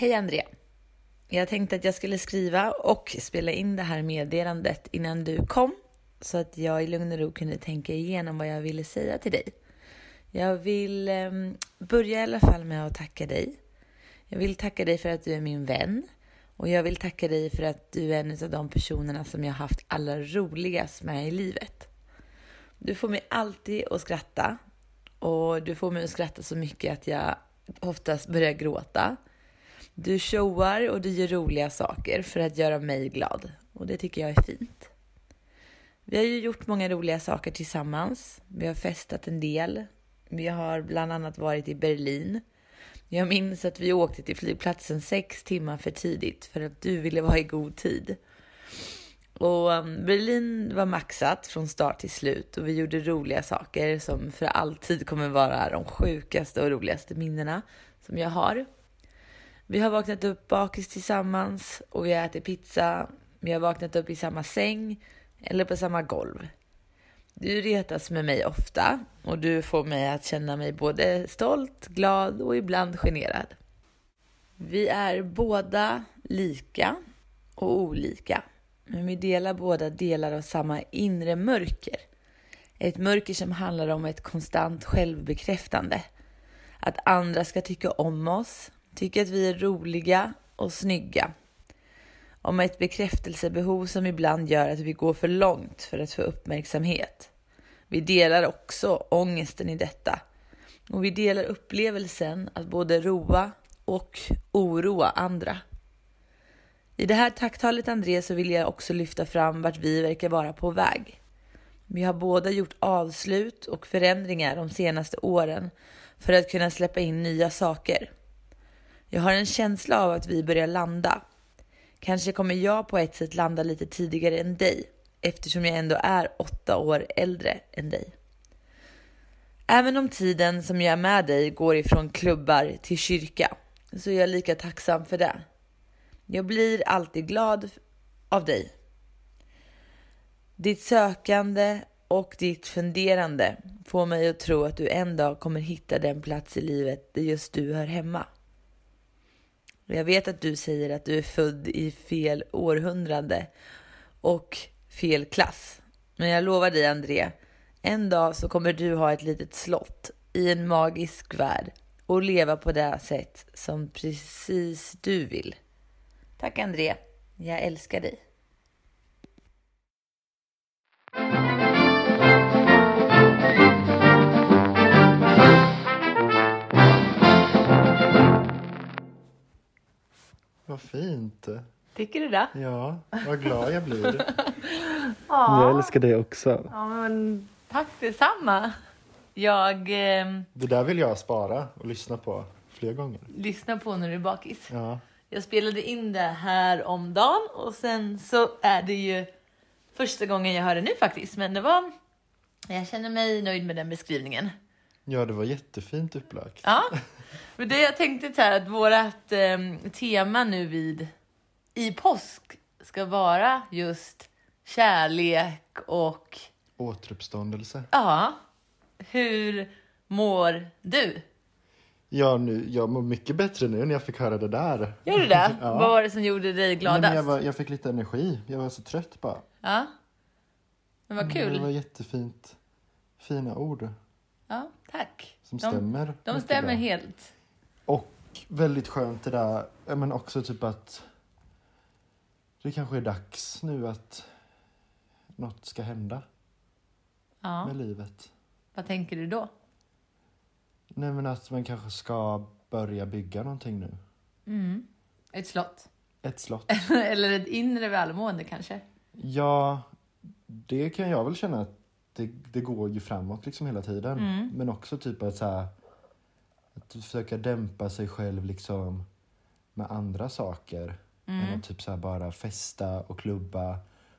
Hej Andrea! Jag tänkte att jag skulle skriva och spela in det här meddelandet innan du kom så att jag i lugn och ro kunde tänka igenom vad jag ville säga till dig. Jag vill eh, börja i alla fall med att tacka dig. Jag vill tacka dig för att du är min vän och jag vill tacka dig för att du är en av de personerna som jag haft allra roligast med i livet. Du får mig alltid att skratta och du får mig att skratta så mycket att jag oftast börjar gråta. Du showar och du gör roliga saker för att göra mig glad och det tycker jag är fint. Vi har ju gjort många roliga saker tillsammans. Vi har festat en del. Vi har bland annat varit i Berlin. Jag minns att vi åkte till flygplatsen sex timmar för tidigt för att du ville vara i god tid. Och um, Berlin var maxat från start till slut och vi gjorde roliga saker som för alltid kommer vara de sjukaste och roligaste minnena som jag har. Vi har vaknat upp bakis tillsammans och vi har ätit pizza. Vi har vaknat upp i samma säng eller på samma golv. Du retas med mig ofta och du får mig att känna mig både stolt, glad och ibland generad. Vi är båda lika och olika, men vi delar båda delar av samma inre mörker. Ett mörker som handlar om ett konstant självbekräftande. Att andra ska tycka om oss, Tycker att vi är roliga och snygga om ett bekräftelsebehov som ibland gör att vi går för långt för att få uppmärksamhet. Vi delar också ångesten i detta och vi delar upplevelsen att både roa och oroa andra. I det här tacktalet André så vill jag också lyfta fram vart vi verkar vara på väg. Vi har båda gjort avslut och förändringar de senaste åren för att kunna släppa in nya saker. Jag har en känsla av att vi börjar landa Kanske kommer jag på ett sätt landa lite tidigare än dig eftersom jag ändå är åtta år äldre än dig. Även om tiden som jag är med dig går ifrån klubbar till kyrka så är jag lika tacksam för det. Jag blir alltid glad av dig. Ditt sökande och ditt funderande får mig att tro att du en dag kommer hitta den plats i livet där just du hör hemma. Jag vet att du säger att du är född i fel århundrade och fel klass. Men jag lovar dig, André, en dag så kommer du ha ett litet slott i en magisk värld och leva på det sätt som precis du vill. Tack, André. Jag älskar dig. Vad fint. Tycker du det? Ja, vad glad jag blir. Ja. Jag älskar dig också. Ja, men tack detsamma. Jag eh, Det där vill jag spara och lyssna på fler gånger. lyssnar på när du är bakis. Ja, Jag spelade in det här om dagen och sen så är det ju första gången jag hör det nu faktiskt. Men det var, jag känner mig nöjd med den beskrivningen. ja det var jättefint upplagt. Ja, men det jag tänkte så här att vårat eh, tema nu vid i påsk ska vara just kärlek och Återuppståndelse. ja, hur mår du? Ja, nu, jag mår mycket bättre nu när jag fick höra det där. Gör du det? Ja. Vad var det som gjorde dig Nej, gladast? men jag, var, jag fick lite energi. Jag var så trött bara. Ja, men vad kul. Det var jättefint. Fina ord Ja, tack. Som De- stämmer. De stämmer bra. helt. Och väldigt skönt det där, men också typ att det kanske är dags nu att något ska hända Ja, med livet. vad tänker du då? Nej men att man kanske ska börja bygga någonting nu. Mm. Ett slott. Ett slott. Eller ett inre välmående kanske? Ja, det kan jag väl känna att det, det går ju framåt liksom hela tiden. Mm. Men också typ att så här, att försöka dämpa sig själv liksom med andra saker. Än Mm. att typ så här bara festa och klubba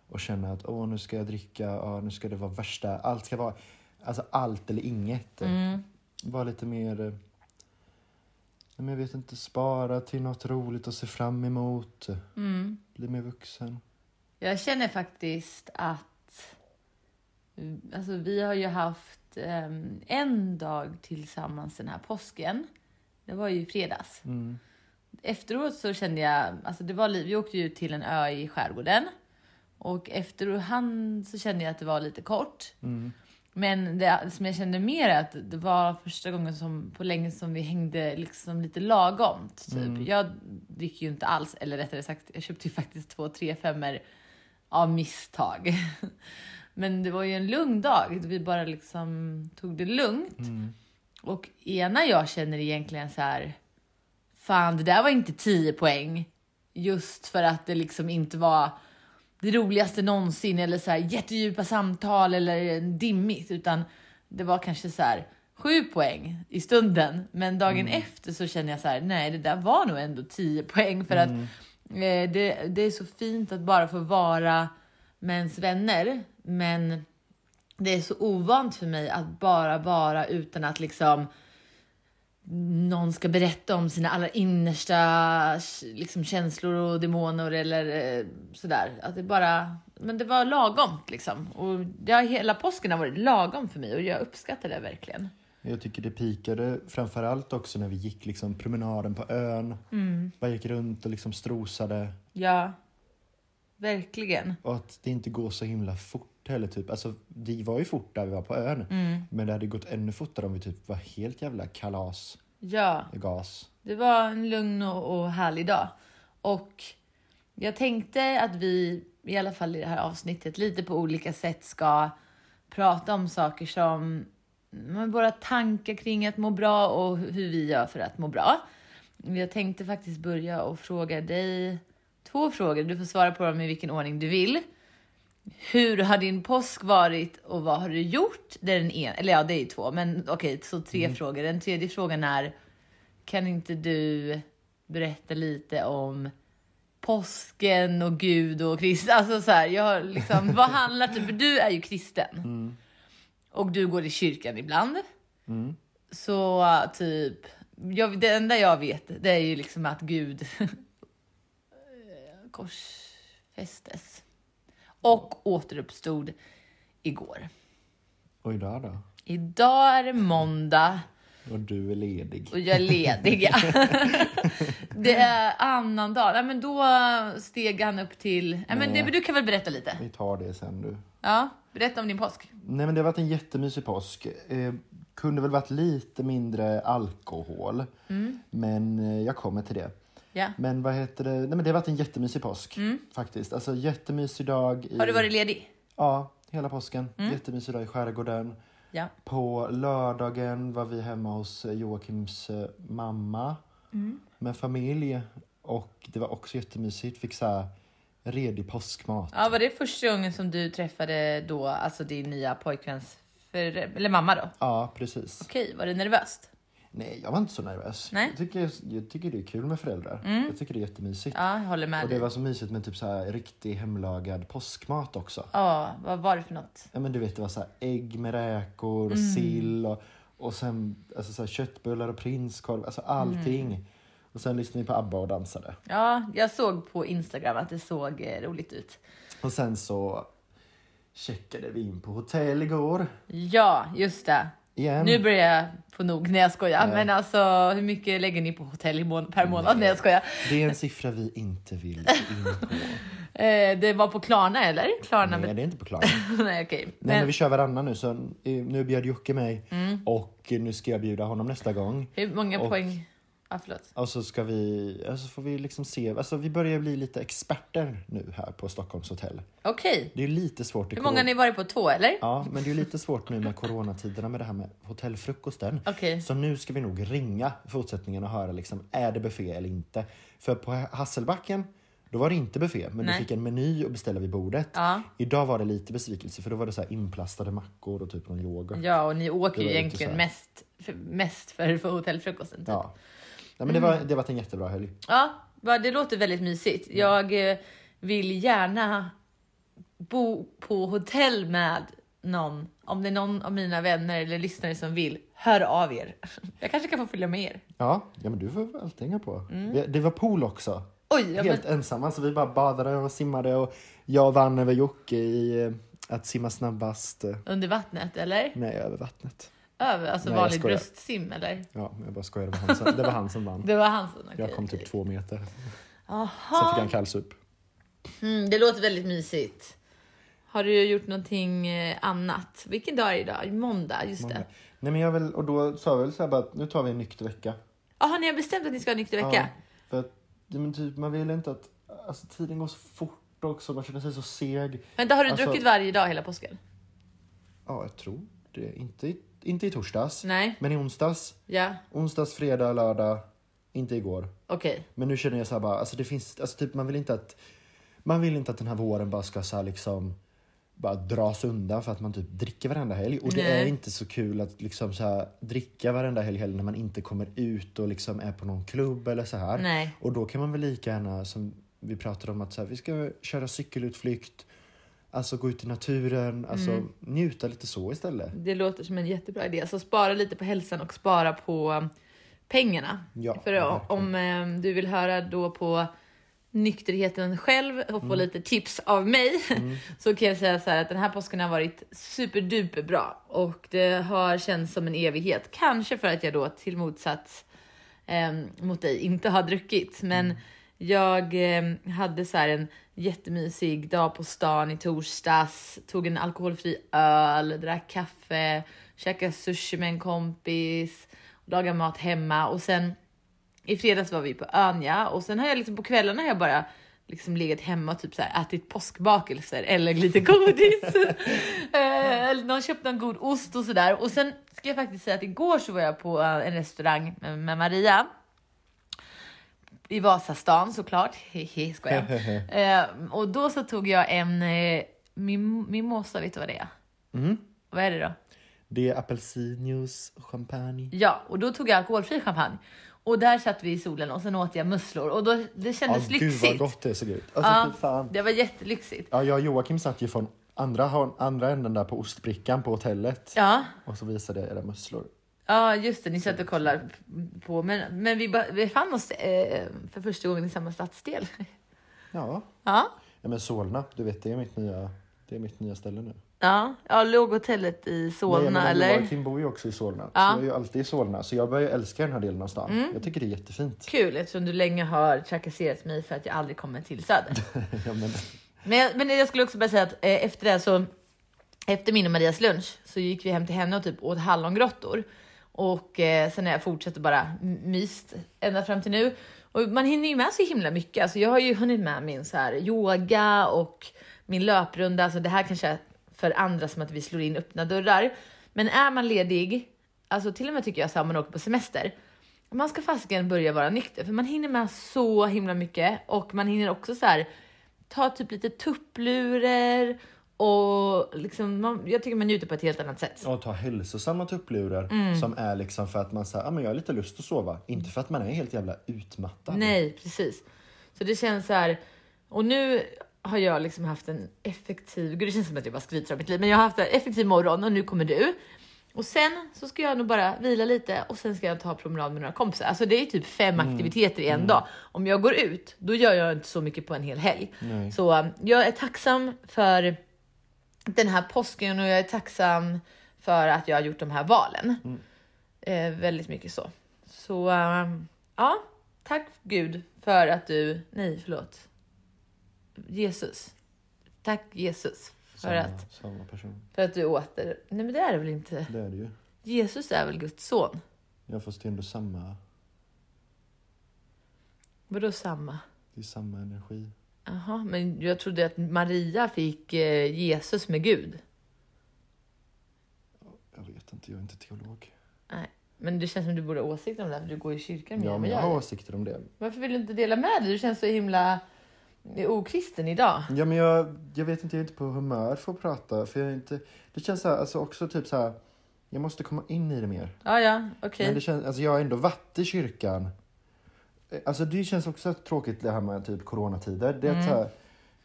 och känna att åh nu ska jag dricka, åh, nu ska det vara värsta, allt ska vara, alltså allt eller inget. Mm. Vara lite mer, eh, men jag vet inte, spara till något roligt att se fram emot. Mm. Bli mer vuxen. Jag känner faktiskt att alltså, vi har ju haft em, en dag tillsammans den här påsken. Det var ju fredags. Mm. efteråt så kände jag, alltså det var, vi åkte ju till en ö i skärgården och efterhand så kände jag att det var lite kort. Mm. Men det som jag kände mer är att det var första gången som, på länge som vi hängde liksom lite lagomt. Typ. Mm. Jag dricker ju inte alls, eller rättare sagt, jag köpte ju faktiskt två tre femmer av misstag. Men det var ju en lugn dag, vi bara liksom tog det lugnt. Mm. Och ena jag känner egentligen så här, fan det där var inte 10 poäng. Just för att det liksom inte var det roligaste någonsin eller så här jättedjupa samtal eller dimmigt utan det var kanske så här 7 poäng i stunden. Men dagen efter så känner jag så här, nej det där var nog ändå 10 poäng för att eh, det, det är så fint att bara få vara med ens vänner. Men det är så ovant för mig att bara vara utan att liksom någon ska berätta om sina allra innersta liksom, känslor och demoner eller eh, sådär. Att det bara, men det var lagom liksom. Och det har, hela påsken har varit lagom för mig och jag uppskattar det verkligen. Jag tycker det pikade framförallt också när vi gick liksom promenaden på ön. Bara gick runt och liksom strosade. Ja, verkligen. Och att det inte går så himla fort heller. Typ. Alltså, det var ju fort där vi var på ön. Men det hade gått ännu fortare om vi typ var helt jävla kalas Ja. gas. Det var en lugn och, och härlig dag. Och jag tänkte att vi, i alla fall i det här avsnittet, lite på olika sätt ska prata om saker som men våra tankar kring att må bra och hur vi gör för att må bra. Jag tänkte faktiskt börja och fråga dig två frågor. Du får svara på dem i vilken ordning du vill. Hur har din påsk varit och vad har du gjort? Det är den ena, eller ja, det är två, men okej, så tre frågor. Den tredje frågan är, kan inte du berätta lite om påsken och Gud och Kristus? Alltså så här, jag har liksom, vad handlar det För du är ju kristen. Och du går i kyrkan ibland. Mm. Så typ, jag, det enda jag vet det är ju liksom att Gud korsfästes. Och återuppstod igår. Och idag då? Idag är det måndag Och du är ledig. och jag är ledig. ja. det är annan dag. Nej, men då steg han upp till... Nej, men det, du kan väl berätta lite? Vi tar det sen du. Ja, berätta om din påsk. Nej men det har varit en jättemysig påsk. Eh, kunde väl varit lite mindre alkohol. Men eh, jag kommer till det. Ja. Men vad heter det? Nej men det har varit en jättemysig påsk. Faktiskt. Alltså jättemysig dag. I, Har du varit ledig? Ja, hela påsken. Jättemysig dag i skärgården. Ja. På lördagen var vi hemma hos eh, Joakims eh, mamma med familj. Och det var också jättemysigt. Fick så här redig påskmat. ja. Var det första gången som du träffade då, alltså din nya pojkväns för, eller mamma då? Ja, precis. Okej, var det nervöst? Nej, jag var inte så nervös. Nej. Jag, tycker, jag tycker det är kul med föräldrar. Jag tycker det är jättemysigt. Ja, jag håller med Och det dig. var så mysigt med typ så här riktig hemlagad påskmat också. Ja, vad var det för något? Ja, men du vet, det var så här ägg med räkor och Mm. sill och, och sen alltså så här köttbullar och prinskorv. Alltså allting. Mm. Och sen lyssnade vi på ABBA och dansade. Ja, jag såg på Instagram att det såg eh, roligt ut. Och sen så checkade vi in på hotell igår. Ja, just det. Igen. Nu börjar jag få nog. när jag skojar. Nej. Men alltså, hur mycket lägger ni på hotell per månad? när jag skojar. Det är en siffra vi inte vill in på. Eh, det var på Klarna eller? Klarna Nej, det är inte på Klarna. Nej, okej. Nej, Men men vi kör varannan nu. Så eh, nu bjöd Jocke mig Mm. och nu ska jag bjuda honom nästa gång. hur många och- poäng? Ja, förlåt. Och så ska vi, alltså får vi liksom se, alltså vi börjar bli lite experter nu här på Stockholms hotell. Okej. Det är lite svårt i Hur många har ni varit på? Två eller? Ja, men det är lite svårt nu med coronatiderna med det här med hotellfrukosten. Okej. Så nu ska vi nog ringa fortsättningen och höra liksom, är det buffé eller inte? För på Hasselbacken, då var det inte buffé, men Nej. du fick en meny och beställa vid bordet. Ja. Idag var det lite besvikelse för då var det så här inplastade mackor och typ någon yoghurt. Ja, och ni åker Det ju var lite egentligen här. mest för, mest för, för hotellfrukosten. Typ. Ja. Nej, men det, var, det har varit en jättebra helg. Ja, det låter väldigt mysigt. Jag eh, vill gärna bo på hotell med någon. Om det är någon av mina vänner eller lyssnare som vill, hör av er. Jag kanske kan få följa med er. Ja, ja men du får alltid hänga på. Vi- Det var pool också. Oj, ja, men, Helt ensamma, så vi bara badade och simmade och jag vann över Jocke i eh, att simma snabbast. under vattnet eller? Nej, över vattnet. Över? Alltså Nej, jag vanlig skojar. bröstsim eller? Ja, jag bara skojar. Det var han som, det var han som vann. Det var han som... okej, Jag kom okej. typ två meter. Sen fick han kallsup. Mm, det låter väldigt mysigt. Har du gjort någonting eh, annat? Vilken dag är det idag? Måndag, just Många. det. Nej men jag vill, och då sa jag väl så här bara att nu tar vi en nykter vecka. Jaha, ni har bestämt att ni ska ha nykter vecka? Ja, för att men typ, man vill inte att alltså, tiden går så fort också. Man känner sig så seg. Vänta, har du Alltså- druckit varje dag hela påsken? Ja, jag tror det. Inte, inte i torsdags, Nej? men i onsdags. Ja? Onsdags, fredag, lördag. Inte igår. Okej. Men nu känner jag så här bara, alltså det finns, alltså typ man vill inte att man vill inte att den här våren bara ska så här liksom bara dras undan för att man typ dricker varenda helg. Och det Nej. är inte så kul att liksom så här dricka varenda helg heller när man inte kommer ut och liksom är på någon klubb eller så här. Nej. Och då kan man väl lika gärna som vi pratade om att så här, vi ska köra cykelutflykt, alltså gå ut i naturen, alltså Mm. njuta lite så istället. Det låter som en jättebra idé. Så spara lite på hälsan och spara på um, pengarna. Ja, För verkligen. om eh, du vill höra då på nykterheten själv och få Mm. lite tips av mig så kan jag säga så här att den här påsken har varit superduper bra och det har känts som en evighet. Kanske för att jag då till motsats eh, mot dig inte har druckit, men Mm. jag eh, hade så här en jättemysig dag på stan i torsdags, tog en alkoholfri öl, drack kaffe, käkade sushi med en kompis, lagade mat hemma och sen i fredags var vi på ön ja, och sen har jag liksom på kvällarna har jag bara liksom legat hemma och typ så här ätit påskbakelser eller lite godis. Eh, eller någon köpte en god ost och sådär. Och sen ska jag faktiskt säga att igår så var jag på eh, en restaurang med, med Maria. I Vasastan såklart, hehe skojar. eh, och då så tog jag en eh, mim- mimosa, vet du vad det är? Mm. Vad är det då? Det är apelsinjuice, champagne. Ja, och då tog jag alkoholfri champagne. Och där satt vi i solen och sen åt jag musslor och då, det kändes Ja, gud vad lyxigt. gott det såg ut. Alltså Ja. Det var jättelyxigt. Ja, jag och Joakim satt ju från andra, andra änden där på ostbrickan på hotellet. Ja, Och så visade jag era musslor. Ja just det, ni satt och kollade på. Men, men vi befann oss eh, för första gången i samma stadsdel. Ja. Ja, ja, men Solna, du vet det är mitt nya, det är mitt nya ställe nu. ja, ja låg hotellet i Nej, Solna men eller? Joakim bor ju också i Solna. Ja. Mm. Så jag är ju alltid i Solna. Så jag börjar älska den här delen av stan. Jag tycker det är jättefint. Kul eftersom du länge har trakasserat mig för att jag aldrig kommer till Söder. ja, men, Men jag, men jag skulle också bara säga att eh, efter det så, efter min och Marias lunch så gick vi hem till henne och typ åt hallongrottor. Och eh, sen har jag fortsatt bara myst ända fram till nu. Och man hinner ju med så himla mycket. Alltså jag har ju hunnit med min så här yoga och min löprunda. Alltså det här kanske är för andra som att vi slår in öppna dörrar. Men är man ledig, alltså till och med tycker jag så här, om man åker på semester, man ska fasiken börja vara nykter för man hinner med så himla mycket och man hinner också så här ta typ lite tupplurer och liksom, man, jag tycker man njuter på ett helt annat sätt. och ta hälsosamma tupplurar Mm. som är liksom för att man säger ah, men jag har lite lust att sova. Inte för att man är helt jävla utmattad. Nej, precis. Så det känns så här. Och nu har jag liksom haft en effektiv, gud det känns som att jag bara skryter om mitt liv, men jag har haft en effektiv morgon och nu kommer du. Och sen så ska jag nog bara vila lite och sen ska jag ta promenad med några kompisar. Alltså det är typ fem aktiviteter i en dag. Om jag går ut, då gör jag inte så mycket på en hel helg. Nej. Så um, jag är tacksam för den här påsken och jag är tacksam för att jag har gjort de här valen. Eh, väldigt mycket så. Så um, ja, tack Gud för att du, nej förlåt. Jesus. Tack Jesus för Samma, att, samma person. för att du åter, nej men det är det väl inte? Det är det ju. Jesus är väl Guds son? Jag fast det är ändå samma. Vadå samma? Det är samma energi. Jaha, men jag trodde att Maria fick eh, Jesus med Gud. Jag vet inte, jag är inte teolog. Nej, men det känns som du borde ha åsikter om det för du går i kyrkan mer Ja, men jag har åsikter om det. Varför vill du inte dela med dig? Du känns så himla eh, okristen idag. Ja, men jag, jag vet inte, jag är inte på humör för att prata. För jag är inte, det känns så här, alltså också typ så här. Jag måste komma in i det mer. Ja, ja, okej. Men det känns, alltså jag har ändå varit i kyrkan. Alltså det känns också tråkigt det här med typ coronatider. Det är Mm. att så här,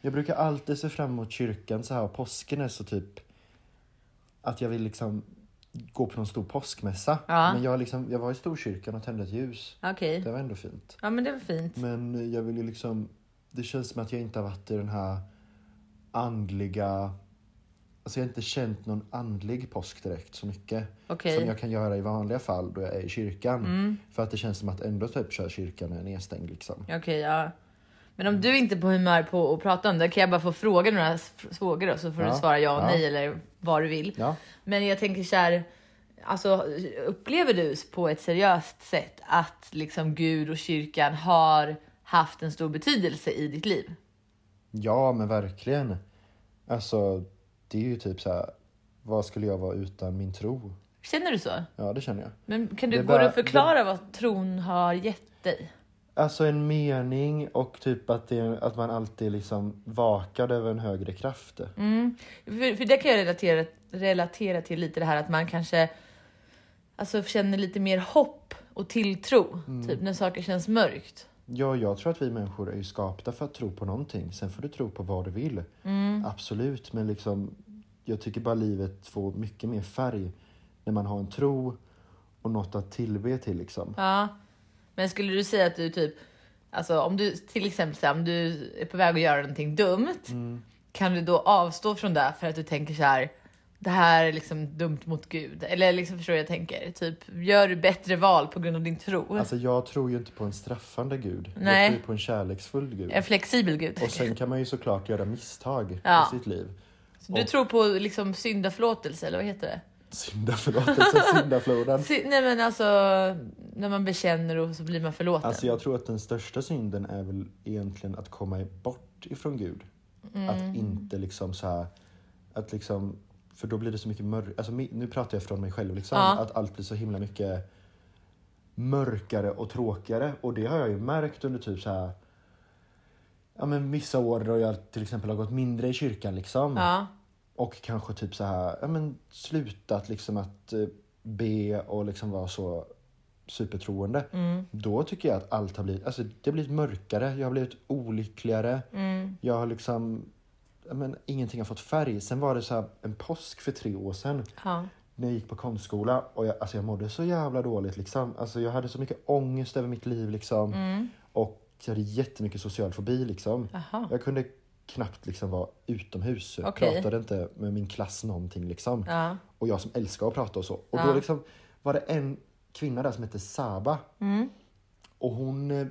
jag brukar alltid se fram emot kyrkan så här påsken är så typ att jag vill liksom gå på någon stor påskmässa. Ja. Men jag, liksom, jag var i Storkyrkan och tände ett ljus. Okej. Det var ändå fint. Ja, men det var fint. Men jag vill ju liksom, det känns som att jag inte har varit i den här andliga alltså jag har inte känt någon andlig påsk direkt så mycket. Okej. Som jag kan göra i vanliga fall då jag är i kyrkan. Mm. För att det känns som att ändå typ kör kyrkan är nedstängd liksom. Okej, ja. Men om du inte är på humör på att prata om det, kan jag bara få fråga några frågor då så får Ja, du svara ja och ja. nej eller vad du vill. Ja. Men jag tänker så här, alltså upplever du på ett seriöst sätt att liksom Gud och kyrkan har haft en stor betydelse i ditt liv? Ja, men verkligen. Alltså, det är ju typ så här. Vad skulle jag vara utan min tro? Känner du så? Ja, det känner jag. Men kan du, Det går bara- det att förklara vad tron har gett dig? Alltså en mening och typ att, det, att man alltid liksom vakar över en högre kraft. Mm. För, för det kan jag relatera, relatera till lite det här att man kanske alltså, känner lite mer hopp och tilltro, typ när saker känns mörkt. Ja, jag tror att vi människor är ju skapta för att tro på någonting. Sen får du tro på vad du vill. Absolut, men liksom jag tycker bara livet får mycket mer färg när man har en tro och något att tillbe till liksom. Ja. Men skulle du säga att du typ, alltså om du till exempel så här, om du är på väg att göra någonting dumt, kan du då avstå från det för att du tänker så här, det här är liksom dumt mot Gud? Eller liksom förstår jag tänker? Typ, gör du bättre val på grund av din tro? Alltså jag tror ju inte på en straffande gud. Nej. Jag tror på en kärleksfull gud. en flexibel Gud? Och sen kan man ju såklart göra misstag Ja. i sitt liv. Så du tror på liksom syndaförlåtelse, eller vad heter det? Syndaförlåtelse, syndafloden. Sy- nej men alltså, när man bekänner och så blir man förlåten. Alltså jag tror att den största synden är väl egentligen att komma bort ifrån Gud. Mm. Att inte liksom så här, att liksom, för då blir det så mycket mörkt. Alltså nu pratar jag från mig själv liksom. Ja. Att allt blir så himla mycket mörkare och tråkigare. Och det har jag ju märkt under typ så här, ja men vissa år då jag till exempel har gått mindre i kyrkan liksom. Ja. Och kanske typ så här, ja men slutat liksom att eh, be och liksom vara så supertroende. Mm. Då tycker jag att allt har blivit, alltså det har blivit mörkare, jag har blivit olyckligare. Mm. Jag har liksom, ja men ingenting har fått färg. Sen var det så här en påsk för tre år sedan Ja. när jag gick på konstskola och jag, alltså jag mådde så jävla dåligt liksom. Alltså jag hade så mycket ångest över mitt liv liksom. Mm. Jag hade jättemycket social fobi liksom. Jag kunde knappt liksom vara utomhus. Okej. pratade inte med min klass någonting liksom. Ja. Och jag som älskar att prata och så. Och Ja. då liksom var det en kvinna där som hette Saba. Mm. Och hon eh,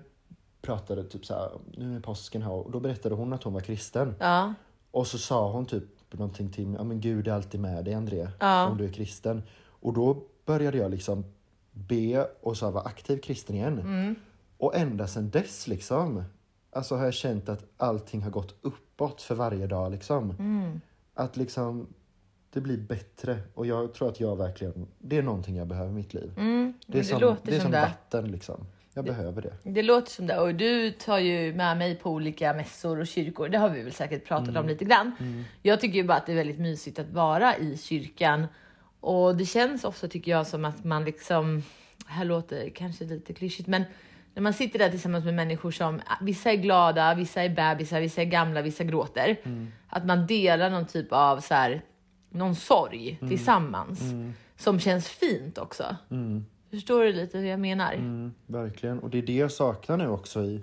pratade typ så här, nu är påsken här. Och då berättade hon att hon var kristen. Ja. Och så sa hon typ någonting till mig, ja men Gud är alltid med dig André. Ja. Om du är kristen. Och då började jag liksom be och så här vara aktiv kristen igen. Mm. Och ända sedan dess liksom. Alltså har jag känt att allting har gått uppåt för varje dag liksom. Mm. Att liksom det blir bättre. Och jag tror att jag verkligen, det är någonting jag behöver i mitt liv. Mm. Det är det som, låter det är som det. vatten liksom. Jag behöver det. Det låter som det. Och du tar ju med mig på olika mässor och kyrkor. Det har vi väl säkert pratat Mm. om lite grann. Jag tycker ju bara att det är väldigt mysigt att vara i kyrkan. Och det känns också tycker jag som att man liksom, här låter kanske lite klyschigt, men när man sitter där tillsammans med människor som, vissa är glada, vissa är bebisar, vissa är gamla, vissa gråter. Att man delar någon typ av så här, någon sorg tillsammans. Som känns fint också. Mm. Förstår du lite hur jag menar? Mm, verkligen. Och det är det jag saknar nu också i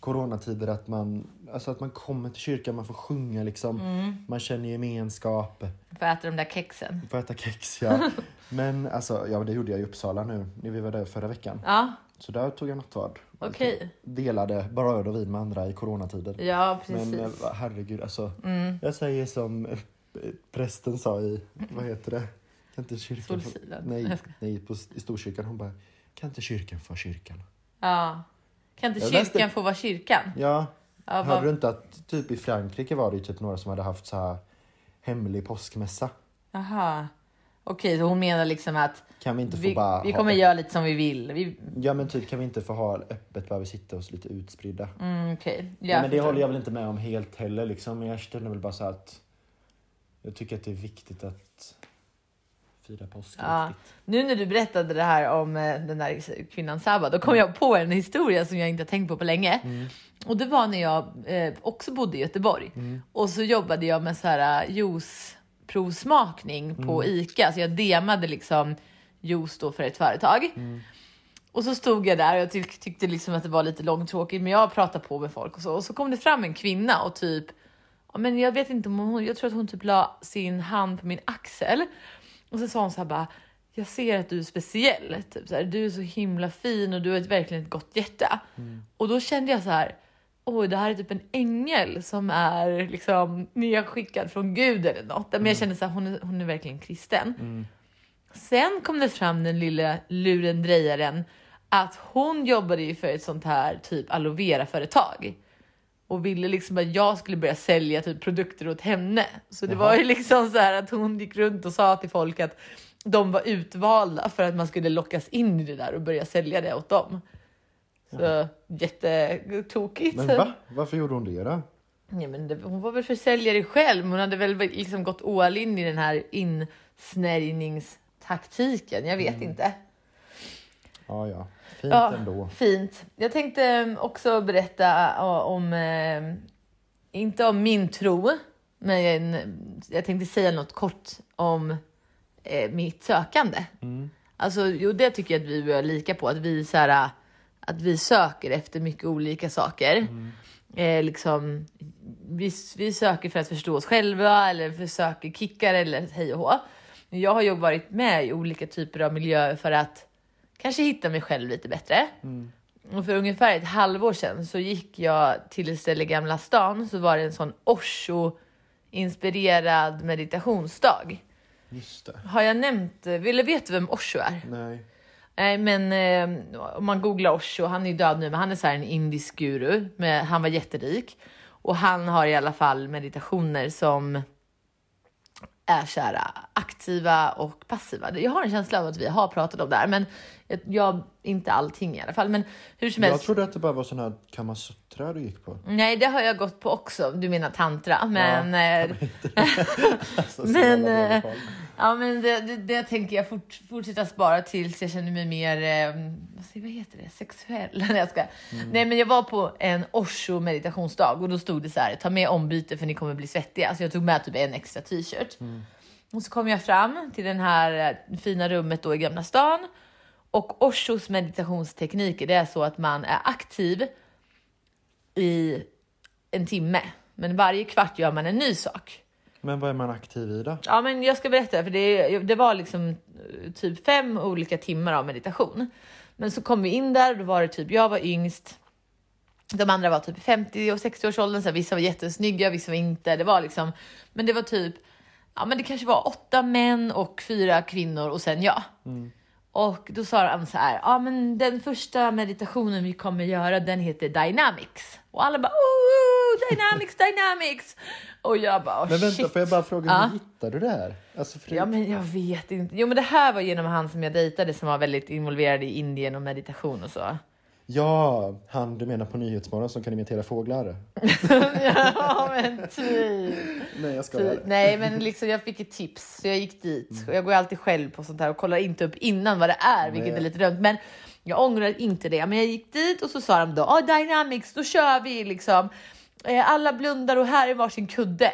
coronatider. Att man, alltså att man kommer till kyrkan, man får sjunga liksom. Man känner gemenskap. För att äta de där kexen. Får äta kex ja. Men alltså, ja det gjorde jag i Uppsala nu när vi var där förra veckan. Ja, Så där tog jag nattvard. okej. Delade bröd och vin med andra i coronatider. Ja, precis. Men eh, herregud alltså. Mm. Jag säger som eh, prästen sa i, vad heter det? Kan inte kyrkan få, Solsidan. nej, nej på, i Storkyrkan. Hon bara, kan inte kyrkan få kyrkan? Ja. Kan inte Jag kyrkan läste- få vara kyrkan? Ja, Ja, hörde du inte att typ i Frankrike var det typ några som hade haft så här hemlig påskmässa? Aha. Okej, så hon menar liksom att Kan vi inte få vi, bara vi ha kommer göra lite som vi vill. Vi... Ja men typ kan vi inte få ha öppet bara vi sitter oss lite utspridda? Mm, Okej, Ja, jag men det håller jag väl inte med om helt heller liksom. Jag känner väl bara så att jag tycker att det är viktigt att fira påsk Ja. riktigt. Nu när du berättade det här om eh, den där kvinnan Sabba, då kom jag på en historia som jag inte har tänkt på på länge. Mm. Och det var när jag eh, också bodde i Göteborg. Mm. Och så jobbade jag med så här eh, juiceprovsmakning på Mm. ICA. Så jag demade liksom juice då för ett företag. Mm. Och så stod jag där och jag tyck tyckte liksom att det var lite långtråkigt. Men jag pratade på med folk och så. Och så kom det fram en kvinna och typ men jag vet inte om hon, jag tror att hon typ la sin hand på min axel och så sa hon så här bara, jag ser att du är speciell, typ så här, du är så himla fin och du har ett, verkligen ett gott hjärta. Och då kände jag så här, oj, det här är typ en ängel som är liksom nedskickad från Gud eller något. Men jag kände så här, hon är, hon är verkligen kristen. Sen kom det fram den lilla lurendrejaren att hon jobbade ju för ett sånt här typ aloe vera företag och ville liksom att jag skulle börja sälja typ produkter åt henne. Så det Jaha. var ju liksom så här att hon gick runt och sa till folk att de var utvalda för att man skulle lockas in i det där och börja sälja det åt dem. Så jättetokigt. Men va? Varför gjorde hon det då? Ja, men det, hon var väl försäljare själv, men hon hade väl liksom gått all in i den här insnärjningstaktiken. Jag vet inte. Ja, ja. Fint Ja, ändå. Fint. Jag tänkte eh, också berätta om, eh, inte om min tro, men jag, jag tänkte säga något kort om eh, mitt sökande. Alltså, jo, det tycker jag att vi är lika på, att vi, så här, att vi söker efter mycket olika saker. Eh, liksom, vi, vi söker för att förstå oss själva eller försöker kickar eller hej och hå. Jag har ju varit med i olika typer av miljöer för att kanske hitta mig själv lite bättre. Och för ungefär ett halvår sedan så gick jag till ett ställe i Gamla stan så var det en sån Osho-inspirerad meditationsdag. Just det. Har jag nämnt, eller vet du vem Osho är? Nej. Nej men eh, om man googlar Osho, han är ju död nu men han är så en indisk guru, med, han var jätterik. Och han har i alla fall meditationer som är så här aktiva och passiva. Jag har en känsla av att vi har pratat om det här men jag, jag inte allting i alla fall. Men hur som Jag helst. trodde att det bara var sån här kamasutra du gick på. Nej det har jag gått på också, du menar tantra. Men, eh, Alltså, så Men, eh. Ja, men det, det, det tänker jag fort, fortsätta spara tills jag känner mig mer, eh, vad, heter det, sexuell. Nej, jag ska. Nej, men jag var på en Osho meditationsdag och då stod det så här, ta med ombyte för ni kommer bli svettiga. Så jag tog med typ en extra t-shirt. Och så kom jag fram till det här fina rummet då i Gamla stan. Och Oshos meditationstekniker, det är så att man är aktiv i en timme. Men varje kvart gör man en ny sak. Men vad är man aktiv i då? Ja, men jag ska berätta, för det, det var liksom eh, typ fem olika timmar av meditation. Men så kom vi in där och då var det typ, jag var yngst. De andra var typ 50 och 60 års åldern, så vissa var jättesnygga, vissa var inte. Det var liksom, men det var typ, ja men det kanske var åtta män och fyra kvinnor och sen jag. Och då sa han så här, ja men den första meditationen vi kommer göra den heter Dynamics. Och alla bara, oh, Dynamics, Dynamics! Och jag bara, oh, Men vänta, shit. får jag bara fråga, Ja. hur hittade du det här? Alltså, för Ja, men jag vet inte. Jo, men det här var genom han som jag dejtade som var väldigt involverad i Indien och meditation och så. Ja, han du menar på Nyhetsmorgon som kan imitera fåglar? ja, men typ. Nej, jag skojar. typ. Nej, men liksom jag fick ett tips så jag gick dit. Och jag går ju alltid själv på sånt här och kollar inte upp innan vad det är, vilket Nej. är lite dumt. Men jag ångrar inte det. Men jag gick dit och så sa de då, ah, Dynamics, då kör vi liksom. Eh, alla blundar och här är varsin kudde.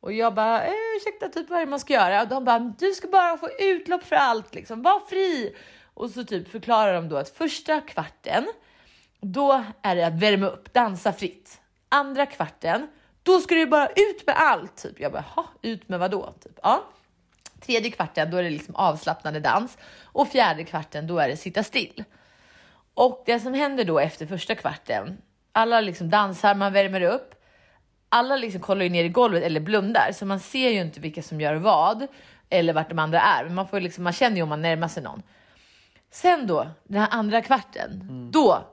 Och jag bara, eh, ursäkta, typ vad är det man ska göra? Och de bara, du ska bara få utlopp för allt, liksom. var fri. Och så typ förklarar de då att första kvarten, då är det att värma upp, dansa fritt. Andra kvarten, då ska du bara ut med allt. Typ. Jag bara, "Ha, ut med vad då? Typ. Ja. Tredje kvarten, då är det liksom avslappnande dans. Och fjärde kvarten, då är det sitta still. Och det som händer då efter första kvarten, alla liksom dansar, man värmer upp. Alla liksom kollar ju ner i golvet eller blundar, så man ser ju inte vilka som gör vad eller vart de andra är. Men man, får liksom, man känner ju om man närmar sig någon. Sen då, den här andra kvarten, då,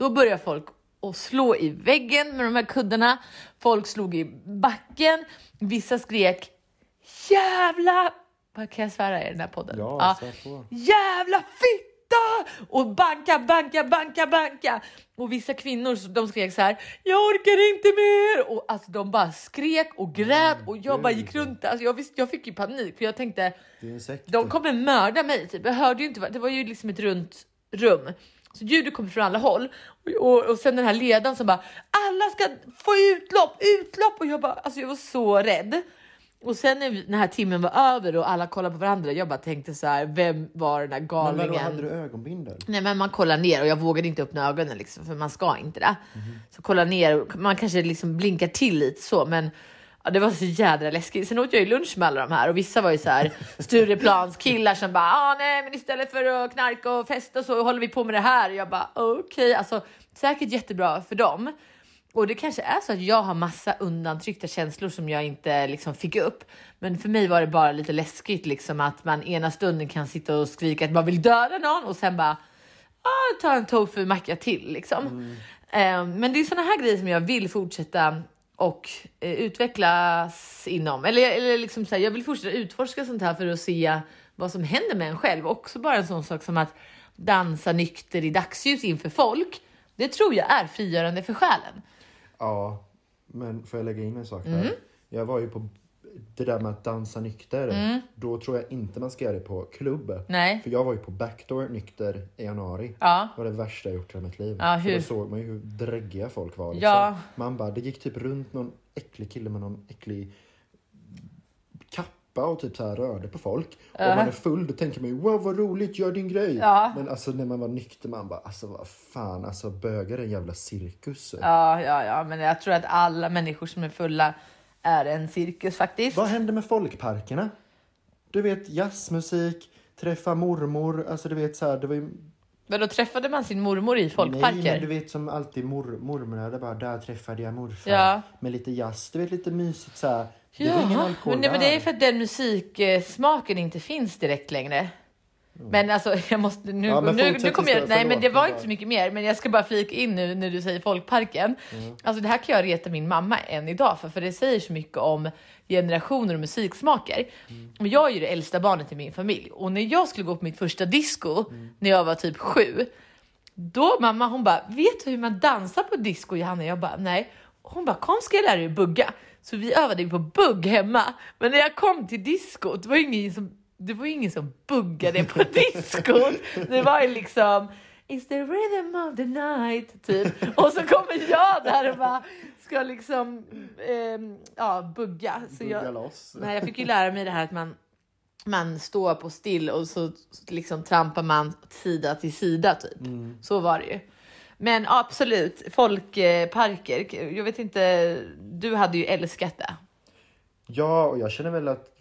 då börjar folk att slå i väggen med de här kuddarna. Folk slog i backen. Vissa skrek jävla... Vad kan jag svära i den här podden? Ja, på. jävla fitta! Och banka, banka, banka, banka. Och vissa kvinnor de skrek så här, jag orkar inte mer. Och alltså de bara skrek och grät och jag bara gick runt. Alltså jag, visste, jag fick ju panik för jag tänkte, de kommer mörda mig. Typ. Jag hörde ju inte, vad- det var ju liksom ett runt rum. Så ljudet kommer från alla håll. Och, och, och sen den här ledaren som bara, alla ska få utlopp, utlopp. Och jag bara, alltså jag var så rädd. Och sen när den här timmen var över och alla kollade på varandra, jag bara tänkte så här, vem var den här Men galningen? vadå, hade du ögonbindel? Nej men man kollar ner och jag vågade inte öppna ögonen liksom, för man ska inte det. Så kolla ner man kanske liksom blinkar till lite så men Ja, det var så jädra läskigt. Sen åt jag ju lunch med alla de här och vissa var ju så här Stureplans killar som bara ah, nej, men istället för att knarka och festa så håller vi på med det här. Jag bara okej, okay. alltså säkert jättebra för dem. Och det kanske är så att jag har massa undantryckta känslor som jag inte liksom fick upp. Men för mig var det bara lite läskigt liksom att man ena stunden kan sitta och skrika att man vill döda någon och sen bara ah, ta en tofu macka till liksom. Mm. Eh, men det är såna här grejer som jag vill fortsätta och eh, utvecklas inom. Eller, eller liksom så här, jag vill fortsätta utforska sånt här för att se vad som händer med en själv. Också bara en sån sak som att dansa nykter i dagsljus inför folk. Det tror jag är frigörande för själen. Ja, men får jag lägga in en sak här? Mm. Jag var ju på det där med att dansa nykter. Mm. Då tror jag inte man ska göra det på klubb. Nej. För jag var ju på backdoor nykter i januari. Ja. Det var det värsta jag gjort i mitt liv. Ja, hur? För då såg man ju hur dräggiga folk var. Liksom. Ja. Man bara, det gick typ runt någon äcklig kille med någon äcklig kappa och typ så här rörde på folk. Uh. Och man är full då tänker man ju wow vad roligt, gör din grej. Ja. Men alltså när man var nykter man bara alltså vad fan, alltså bögar är en jävla cirkus. Ja, ja, ja, men jag tror att alla människor som är fulla är en cirkus faktiskt. Vad händer med folkparkerna? Du vet jazzmusik, träffa mormor, alltså du vet så här, det var ju men då träffade man sin mormor i folkparker? Nej, men du vet som alltid mor, mormor, bara där träffade jag morfar. Ja. Med lite jazz, du vet lite mysigt så här. Det ingen alkohol men, nej, men det är för att den musiksmaken inte finns direkt längre. Men alltså, jag måste, nu, ja, nu, nu kommer jag, nej men det var inte så mycket mer, men jag ska bara flika in nu när du säger folkparken. Mm. Alltså det här kan jag reta min mamma än idag för, för det säger så mycket om generationer och musiksmaker. Mm. jag är ju det äldsta barnet i min familj och när jag skulle gå på mitt första disco mm. när jag var typ sju, då mamma hon bara, vet du hur man dansar på disco Johanna? Jag bara, nej. Hon bara, kom ska jag lära dig bugga. Så vi övade på bugg hemma. Men när jag kom till discot, det var ingen som det var ingen som buggade på diskon. Det var ju liksom It's the rhythm of the night, typ. Och så kommer jag där och bara ska liksom eh, ja, bugga. Så bugga jag, loss. Nej, jag fick ju lära mig det här att man, man står på still och så liksom trampar man sida till sida typ. Mm. Så var det ju. Men absolut, folkparker. Jag vet inte, du hade ju älskat det. Ja, och jag känner väl att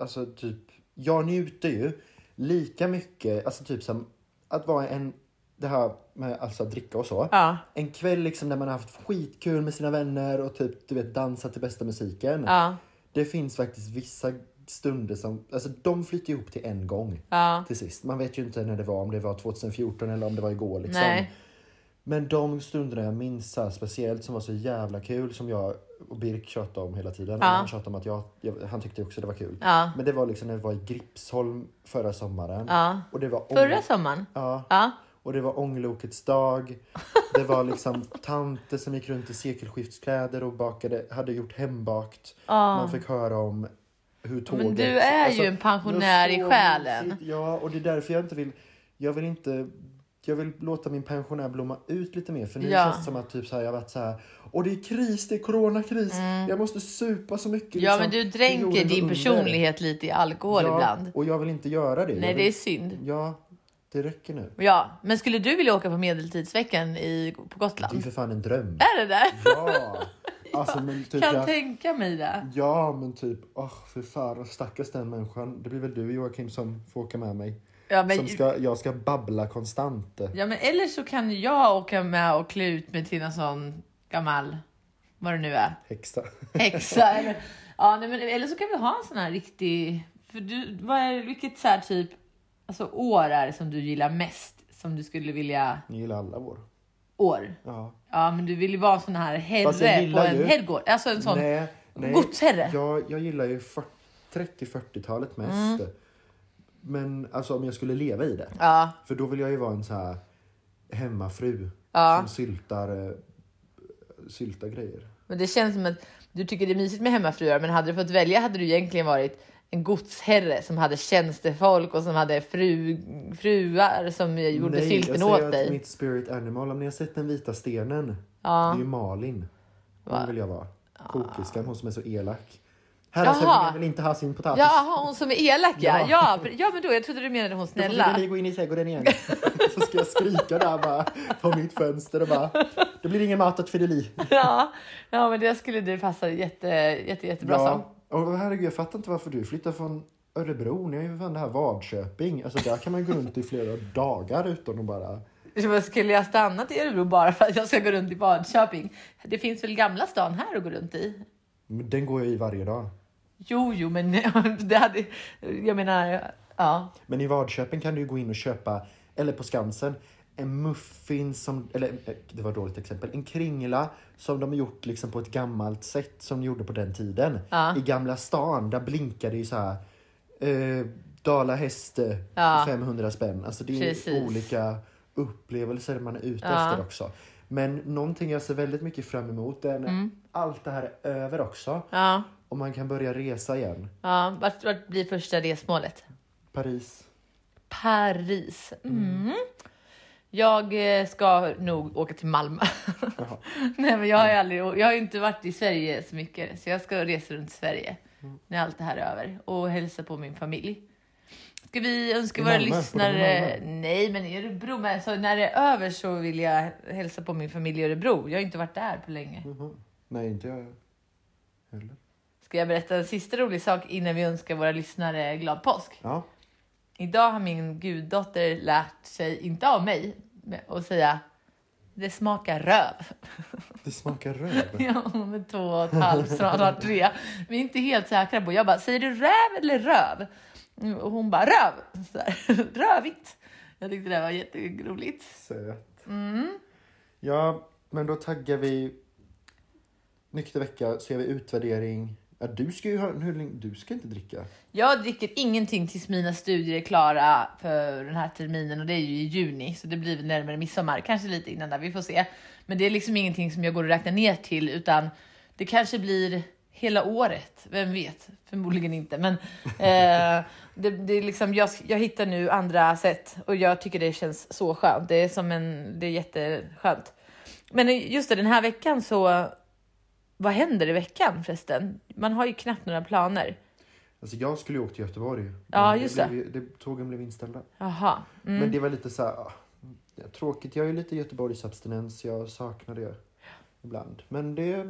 alltså typ jag njuter ju lika mycket, alltså typ som att vara en, det här med alltså att dricka och så. Ja. En kväll liksom när man har haft skitkul med sina vänner och typ du vet dansa till bästa musiken. Ja. Det finns faktiskt vissa stunder som, alltså de flyter ihop till en gång. Ja. Till sist. Man vet ju inte när det var, om det var 2014 eller om det var igår liksom. Nej. Men de stunderna jag minns speciellt som var så jävla kul som jag och Birk tjatade om hela tiden. Ja. Han tjatade om att jag, jag, han tyckte också det var kul. Ja. Men det var liksom när vi var i Gripsholm förra sommaren. Ja. Och det var förra sommaren? Ja. ja. Och det var ånglokets dag. Det var liksom tanter som gick runt i sekelskiftskläder och bakade, hade gjort hembakt. Man fick höra om hur tåget... Men du är alltså, ju en pensionär i själen. Ja, och det är därför jag inte vill... Jag vill inte jag vill låta min pensionär blomma ut lite mer. För nu ja. känns det som att typ så här, jag varit så här, och det är kris, det är coronakris. Mm. Jag måste supa så mycket. Ja, liksom, men du dränker din personlighet lite i alkohol ja, ibland. och jag vill inte göra det. Nej, vill, det är synd. Ja, det räcker nu. Ja, men skulle du vilja åka på medeltidsveckan i, på Gotland? Det är för fan en dröm. Är det det? Ja. Alltså, typ kan jag, tänka mig det. Ja, men typ, åh, oh, för fan, stackars den människan. Det blir väl du Joakim som får åka med mig. Ja, men, som ska, jag ska babbla konstant. Ja, men eller så kan jag åka med och klä ut mig till en sån gammal, vad det nu är. Häxa. Häxa. eller, ja, nej, men, eller så kan vi ha en sån här riktig, för du, vad är, vilket så här typ, alltså år är det som du gillar mest? Som du skulle vilja... Jag gillar alla år. År? Ja. Ja, men du vill ju vara en sån här herre på en herrgård. Alltså en sån nej, nej. godsherre. Jag, jag gillar ju 30-40-talet mest. Mm. Men alltså om jag skulle leva i det. Ja. För då vill jag ju vara en så här hemmafru ja. som syltar, eh, syltar grejer. Men det känns som att du tycker det är mysigt med hemmafruar, men hade du fått välja hade du egentligen varit en godsherre som hade tjänstefolk och som hade fru, fruar som gjorde Nej, sylten åt dig. Nej, jag säger att mitt spirit animal, om ni har sett den vita stenen, ja. det är ju Malin. Hon vill jag vara. Kokiskan, hon som är så elak. Häradshövdingen vill inte ha sin potatis. Jaha, hon som är elak ja. Ja. Ja, men då, jag trodde du menade hon Då får snälla. Fridolin gå in i trädgården igen. så ska jag skrika där bara på mitt fönster och bara, det blir ingen mat åt Fridolin. Ja, ja, men det skulle du passa jätte, jätte, jättebra som. Ja, och herregud, jag fattar inte varför du flyttar från Örebro. Ni har ju fan det här Vadköping. Alltså där kan man gå runt i flera dagar utan att bara... Skulle jag stanna i Örebro bara för att jag ska gå runt i Badköping? Det finns väl Gamla stan här att gå runt i? Den går jag i varje dag. Jo, jo, men det hade... Jag menar, ja. Men i Vadköping kan du gå in och köpa, eller på Skansen, en muffin som, eller eh, det var ett dåligt exempel, en kringla som de har gjort liksom på ett gammalt sätt som de gjorde på den tiden. Ja. I Gamla stan, där blinkar det ju så här eh, Dala häste, Ja. 500 spänn. Alltså det är Precis. olika upplevelser man är ute Ja. efter också. Men någonting jag ser väldigt mycket fram emot är när Mm. allt det här är över också Ja, och man kan börja resa igen. ja. Vart, vart blir första resmålet? Paris. Paris. Mm. Jag eh, ska nog åka till Malmö. Nej, men jag har ju aldrig, jag har ju inte varit i Sverige så mycket, så jag ska resa runt Sverige när allt det här är över och hälsa på min familj. Ska vi önska I våra Malmö? Lyssnare... Nej, men i Örebro. Men så när det är över så vill jag hälsa på min familj i Örebro. Jag har inte varit där på länge. Mhm. Nej, inte jag heller. Ska jag berätta en sista rolig sak innan vi önskar våra lyssnare glad påsk? Ja. Idag har min guddotter lärt sig, inte av mig, att säga det smakar röv. Det smakar röv. Ja, hon är två och ett halvt, snart tre. Vi är inte helt säkra på. Jag bara, säger du räv eller röv? Och hon bara, röv. Så där. Rövigt. Jag tyckte det var jätteroligt. Söt. Mm. Ja, men då taggar vi nykter vecka, så gör vi utvärdering. Ja, du ska ju ha, hur länge, du ska inte dricka. Jag dricker ingenting tills mina studier är klara för den här terminen och det är ju i juni så det blir närmare midsommar, kanske lite innan där, vi får se. Men det är liksom ingenting som jag går och räknar ner till utan det kanske blir hela året, vem vet? Förmodligen inte, men eh, det, det är liksom, jag, jag hittar nu andra sätt och jag tycker det känns så skönt. Det är som en, det är jätteskönt. Men just det, den här veckan så, vad händer i veckan förresten? Man har ju knappt några planer. Alltså jag skulle ju åka till Göteborg. Ja, just det. Blev, det tågen blev inställda. Jaha. Mm. Men det var lite så här, ah, ja, tråkigt. Jag är ju lite Göteborgsabstinens, jag saknar det ibland. Men det,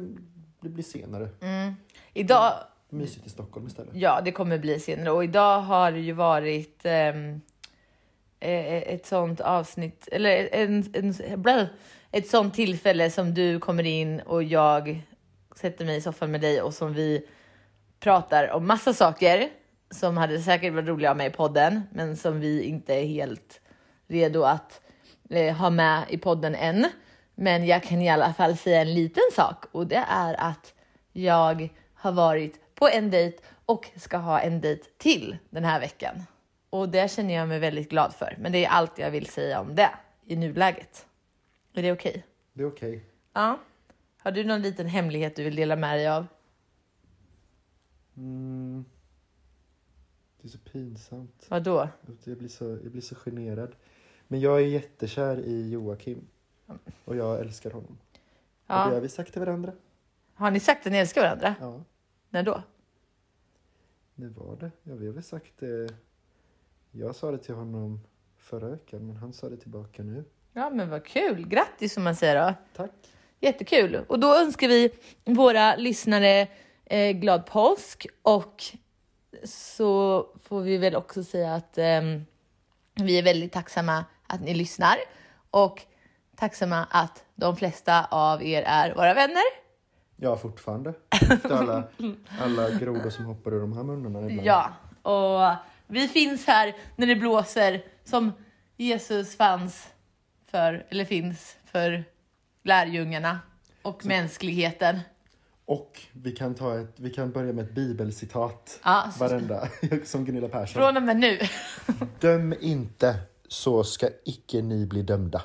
det blir senare. Mm. Idag, Mysigt i Stockholm istället. ja det kommer bli senare och idag har det ju varit eh, ett sånt avsnitt, eller en, en, ett sånt tillfälle som du kommer in och jag sätter mig i soffan med dig och som vi pratar om massa saker som hade säkert varit roliga med i podden, men som vi inte är helt redo att eh, ha med i podden än. Men jag kan i alla fall säga en liten sak och det är att jag har varit på en dejt och ska ha en dejt till den här veckan. Och det känner jag mig väldigt glad för. Men det är allt jag vill säga om det i nuläget. Är det okej? Det är okej. Ja. Har du någon liten hemlighet du vill dela med dig av? Mm. Det är så pinsamt. Vad då? Jag blir, så, jag blir så generad. Men jag är jättekär i Joakim. Och jag älskar honom. Och det Ja. har vi sagt till varandra. Har ni sagt att ni älskar varandra? Ja, När då? det var det. Ja, vi har väl sagt det. Jag sa det till honom förra veckan, men han sa det tillbaka nu. Ja, men vad kul. Grattis som man säger då. Tack. Jättekul. Och då önskar vi våra lyssnare eh, glad påsk och så får vi väl också säga att ehm, vi är väldigt tacksamma att ni lyssnar och tacksamma att de flesta av er är våra vänner. Ja, fortfarande. Efter alla, alla grodor som hoppar ur de här munnarna ibland. Ja, och vi finns här när det blåser som Jesus fanns för, eller finns för lärjungarna och mänskligheten. Och vi kan, ta ett, vi kan börja med ett bibelcitat. Ja, så- Varenda. Som Gunilla Persson. Från och med nu. Döm inte, så ska icke ni bli dömda.